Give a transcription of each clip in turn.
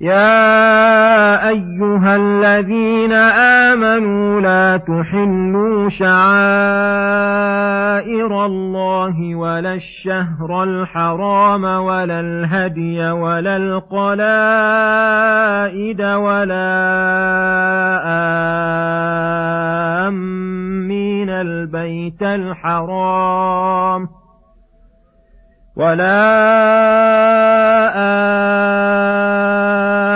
يا أيها الذين آمنوا لا تحلوا شعائر الله ولا الشهر الحرام ولا الهدي ولا القلائد ولا آمين البيت الحرام ولا آمين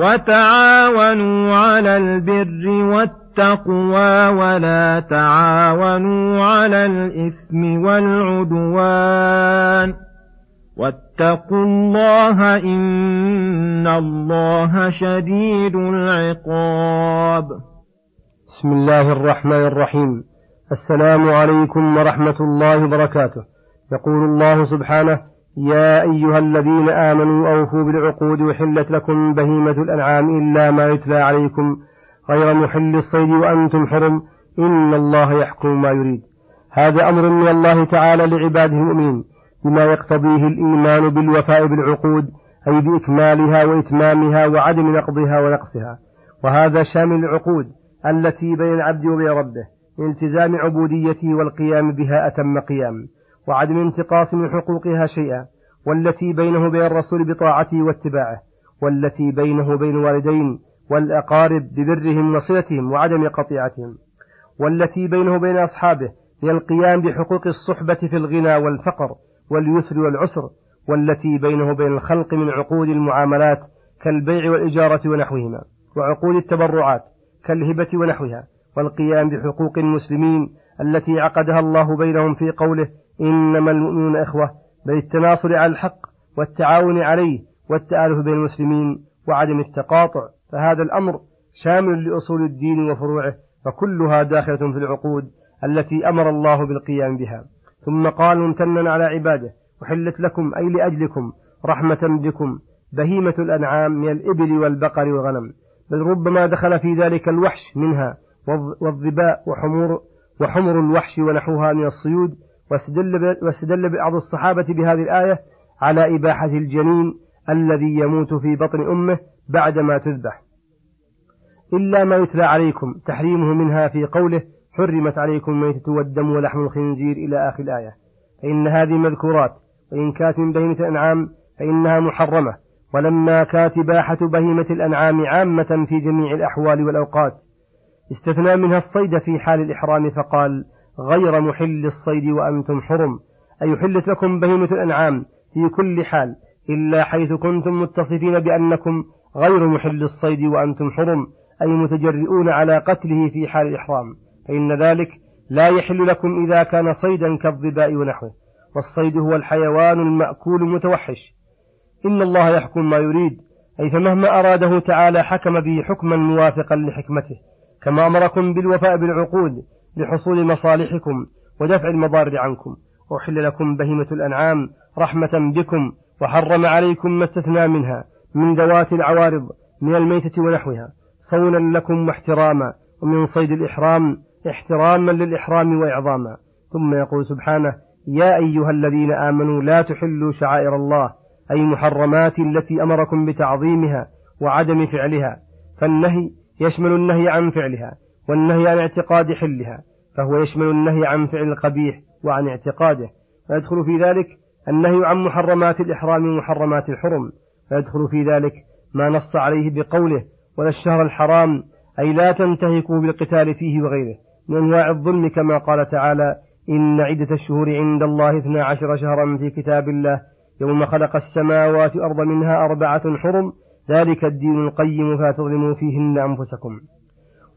وتعاونوا على البر والتقوى ولا تعاونوا على الإثم والعدوان واتقوا الله إن الله شديد العقاب. بسم الله الرحمن الرحيم. السلام عليكم ورحمة الله وبركاته. يقول الله سبحانه يا أيها الذين آمنوا أوفوا بالعقود وحلت لكم بهيمة الأنعام إلا ما يتلى عليكم غير محل الصيد وأنتم حرم إن الله يحكم ما يريد. هذا أمر من الله تعالى لعباده المؤمنين بما يقتضيه الإيمان بالوفاء بالعقود أي بإكمالها وإتمامها وعدم نقضها ونقصها. وهذا شامل العقود التي بين العبد وبين ربه من التزام عبوديته والقيام بها أتم قيام. وعدم انتقاص من حقوقها شيئا والتي بينه وبين الرسول بطاعته واتباعه والتي بينه وبين الوالدين والأقارب ببرهم وصلتهم وعدم قطيعتهم والتي بينه وبين أصحابه من القيام بحقوق الصحبة في الغنى والفقر واليسر والعسر والتي بينه وبين الخلق من عقود المعاملات كالبيع والإجارة ونحوهما وعقود التبرعات كالهبة ونحوها والقيام بحقوق المسلمين التي عقدها الله بينهم في قوله إنما المؤمنون إخوة بل التناصر على الحق والتعاون عليه والتآلف بين المسلمين وعدم التقاطع فهذا الأمر شامل لأصول الدين وفروعه فكلها داخلة في العقود التي أمر الله بالقيام بها. ثم قال ممتنا على عباده أحلت لكم أي لأجلكم رحمة بكم بهيمة الأنعام من الإبل والبقر والغنم بل ربما دخل في ذلك الوحش منها والظباء وحمور وحمر الوحش ونحوها من الصيود واستدل, واستدل بعض الصحابة بهذه الآية على إباحة الجنين الذي يموت في بطن أمه بعدما تذبح. إلا ما يتلى عليكم تحريمه منها في قوله حرمت عليكم الميتة والدم ولحم الخنزير إلى آخر الآية. فإن هذه مذكورات وإن كانت من بهيمة الأنعام فإنها محرمة. ولما كانت إباحة بهيمة الأنعام عامة في جميع الأحوال والأوقات استثنى منها الصيد في حال الإحرام فقال غير محل الصيد وأنتم حرم. أي حلت لكم بهيمة الأنعام في كل حال إلا حيث كنتم متصفين بأنكم غير محل الصيد وأنتم حرم أي متجرئون على قتله في حال الإحرام. فإن ذلك لا يحل لكم إذا كان صيدا كالظباء ونحوه. والصيد هو الحيوان المأكول المتوحش. إن الله يحكم ما يريد أي فمهما أراده تعالى حكم به حكما موافقا لحكمته. كما أمركم بالوفاء بالعقود لحصول مصالحكم ودفع المضار عنكم. وأحل لكم بهيمة الأنعام رحمة بكم وحرم عليكم ما استثنى منها من ذوات العوارض من الميتة ونحوها. صونا لكم واحتراما ومن صيد الإحرام احتراما للإحرام وإعظاما. ثم يقول سبحانه يا أيها الذين آمنوا لا تحلوا شعائر الله أي محرمات التي أمركم بتعظيمها وعدم فعلها. فالنهي يشمل النهي عن فعلها والنهي عن اعتقاد حلها فهو يشمل النهي عن فعل القبيح وعن اعتقاده. ويدخل في ذلك النهي عن محرمات الإحرام ومحرمات الحرم. ويدخل في ذلك ما نص عليه بقوله ولا الشهر الحرام أي لا تنتهكوا بالقتال فيه وغيره من أنواع الظلم كما قال تعالى إن عدة الشهور عند الله اثنا عشر شهرا في كتاب الله يوم خلق السماوات والأرض منها أربعة حرم ذلك الدين القيم فلا تظلموا فيهن أنفسكم.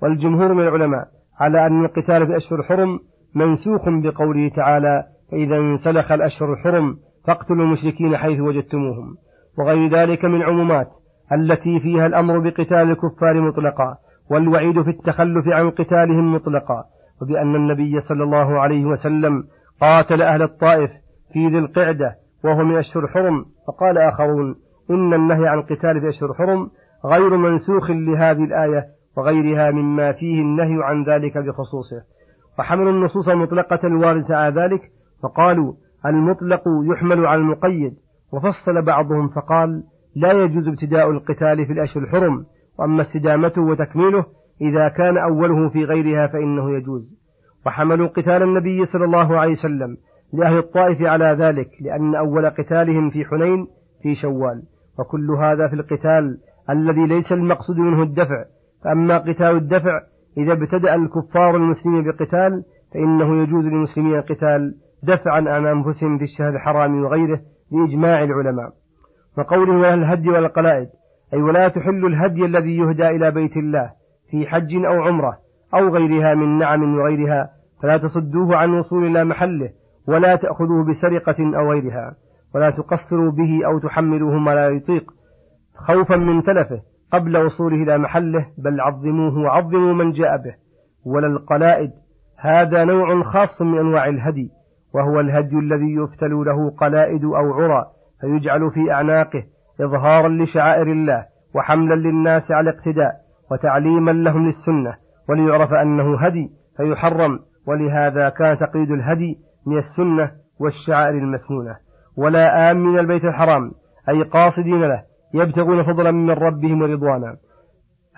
والجمهور من العلماء على أن القتال في أشهر الحرم منسوخ بقوله تعالى فإذا انسلخ الأشهر الحرم فاقتلوا المشركين حيث وجدتموهم وغير ذلك من عمومات التي فيها الأمر بقتال الكفار مطلقا والوعيد في التخلف عن قتالهم مطلقا. وبأن النبي صلى الله عليه وسلم قاتل أهل الطائف في ذي القعدة وهو من أشهر الحرم فقال آخرون إن النهي عن قتال في أشهر الحرم غير منسوخ لهذه الآية وغيرها مما فيه النهي عن ذلك بخصوصه. وحملوا النصوص المطلقة الواردة على ذلك فقالوا المطلق يحمل على المقيد. وفصل بعضهم فقال لا يجوز ابتداء القتال في الأشهر الحرم وأما استدامته وتكميله إذا كان أوله في غيرها فإنه يجوز. وحملوا قتال النبي صلى الله عليه وسلم لأهل الطائف على ذلك لأن أول قتالهم في حنين في شوال. وكل هذا في القتال الذي ليس المقصود منه الدفع. فأما قتال الدفع إذا ابتدأ الكفار المسلمين بقتال فإنه يجوز للمسلمين القتال دفعا عن أنفسهم في الشهر الحرام وغيره بإجماع العلماء. وقوله ولا الهدي ولا القلائد أي ولا تحل الهدي الذي يهدى إلى بيت الله في حج أو عمرة أو غيرها من نعم وغيرها فلا تصدوه عن وصول إلى محله ولا تأخذوه بسرقة أو غيرها. ولا تقصروا به أو تحملوه ما لا يطيق. خوفا من تلفه قبل وصوله إلى محله بل عظموه وعظموا من جاء به. ولا القلائد هذا نوع خاص من أنواع الهدي وهو الهدي الذي يفتل له قلائد أو عرى فيجعل في أعناقه إظهارا لشعائر الله وحملا للناس على الاقتداء وتعليما لهم للسنة وليعرف أنه هدي فيحرم. ولهذا كان تقييد الهدي من السنة والشعائر المسنونة ولا آمن البيت الحرام أي قاصدين له يبتغون فضلا من ربهم ورضوانا.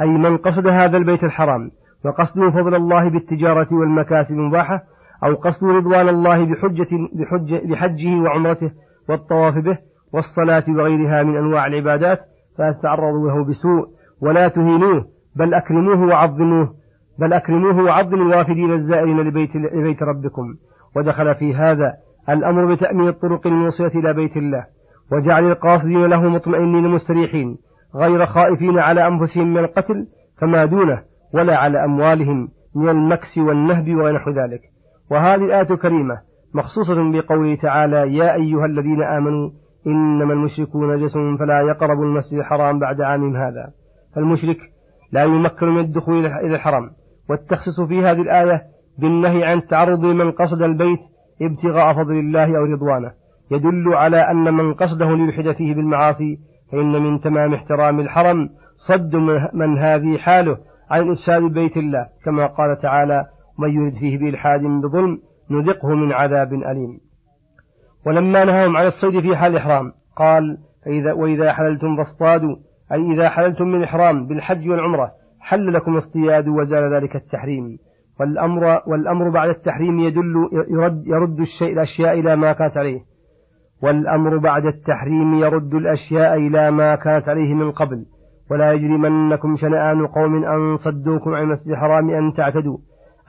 أي من قصد هذا البيت الحرام وقصده فضل الله بالتجارة والمكاسب المباحة أو قصد رضوان الله بحجة بحجة بحجه وعمرته والطواف به والصلاة وغيرها من أنواع العبادات فلا تتعرضوا له بسوء ولا تهينوه بل أكرموه وعظموه بل أكرموه وعظموا الوافدين الزائرين لبيت, لبيت ربكم. ودخل في هذا الأمر بتأمين الطرق الموصلة إلى بيت الله وجعل القاصدين له مطمئنين مستريحين غير خائفين على أنفسهم من القتل فما دونه ولا على أموالهم من المكس والنهب ونحو ذلك. وهذه الآية الكريمة مخصوصة بقوله تعالى يا أيها الذين آمنوا إنما المشركون نجس فلا يقربوا المسجد الحرام بعد عامهم هذا. فالمشرك لا يمكن من الدخول إلى الحرم. والتخصيص في هذه الآية بالنهي عن التعرض لمن قصد البيت ابتغاء فضل الله أو رضوانه. يدل على أن من قصده ليلحد فيه بالمعاصي فإن من تمام احترام الحرم صد من هذه حاله عن إفساد بيت الله. كما قال تعالى ومن يرد فيه بإلحاد بظلم نذقه من عذاب أليم. ولما نهاهم عن الصيد في حال الإحرام قال فإذا وإذا حللتم فاصطادوا. أي إذا حللتم من الإحرام بالحج والعمرة حل لكم اصطياد وزال ذلك التحريم. والأمر والأمر بعد التحريم يدل يرد يرد الشيء الأشياء إلى ما كانت عليه. والأمر بعد التحريم يرد الأشياء إلى ما كانت عليه من قبل. ولا يجرمنكم شنآن قوم أن صدوكم عن المسجد الحرام أن تعتدوا.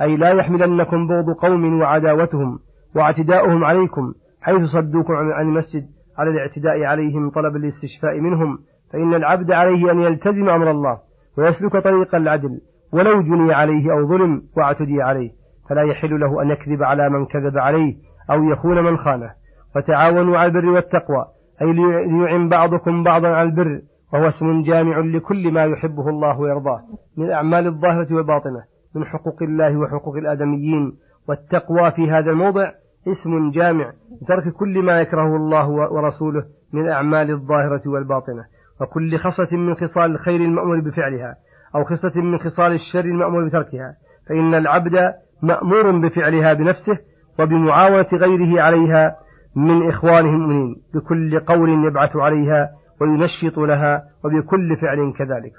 أي لا يحملنكم بغض قوم وعداوتهم واعتداؤهم عليكم حيث صدوكم عن المسجد. على الاعتداء عليهم طلب الاستشفاء منهم. فإن العبد عليه أن يلتزم أمر الله ويسلك طريق العدل. ولو جني عليه أو ظلم واعتدي عليه فلا يحل له أن يكذب على من كذب عليه أو يخون من خانه. وتعاونوا على البر والتقوى أي ليعن بعضكم بعضا على البر وهو اسم جامع لكل ما يحبه الله ويرضاه من الأعمال الظاهرة والباطنة من حقوق الله وحقوق الآدميين. والتقوى في هذا الموضع اسم جامع لترك كل ما يكرهه الله ورسوله من الأعمال الظاهرة والباطنة. وكل خصلة من خصال الخير المأمور بفعلها. أو خصلة من خصال الشر المأمور بتركها فإن العبد مأمور بفعلها بنفسه وبمعاونة غيره عليها من إخوانه المؤمنين بكل قول يبعث عليها وينشط لها وبكل فعل كذلك.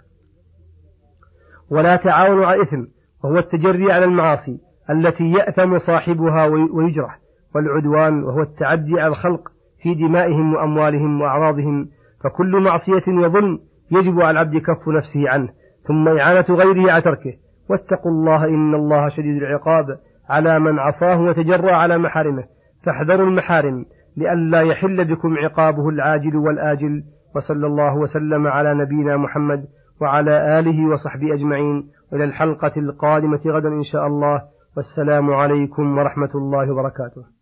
ولا تعاونوا على الإثم وهو التجري على المعاصي التي يأثم صاحبها ويجرح والعدوان وهو التعدي على الخلق في دمائهم وأموالهم وأعراضهم فكل معصية وظلم يجب على العبد كف نفسه عنه ثم إعانة غيره على تركه. واتقوا الله إن الله شديد العقاب على من عصاه وتجرى على محارمه. فاحذروا المحارم لئلا يحل بكم عقابه العاجل والآجل. وصلى الله وسلم على نبينا محمد وعلى آله وصحبه أجمعين. إلى الحلقة القادمة غدا إن شاء الله. والسلام عليكم ورحمة الله وبركاته.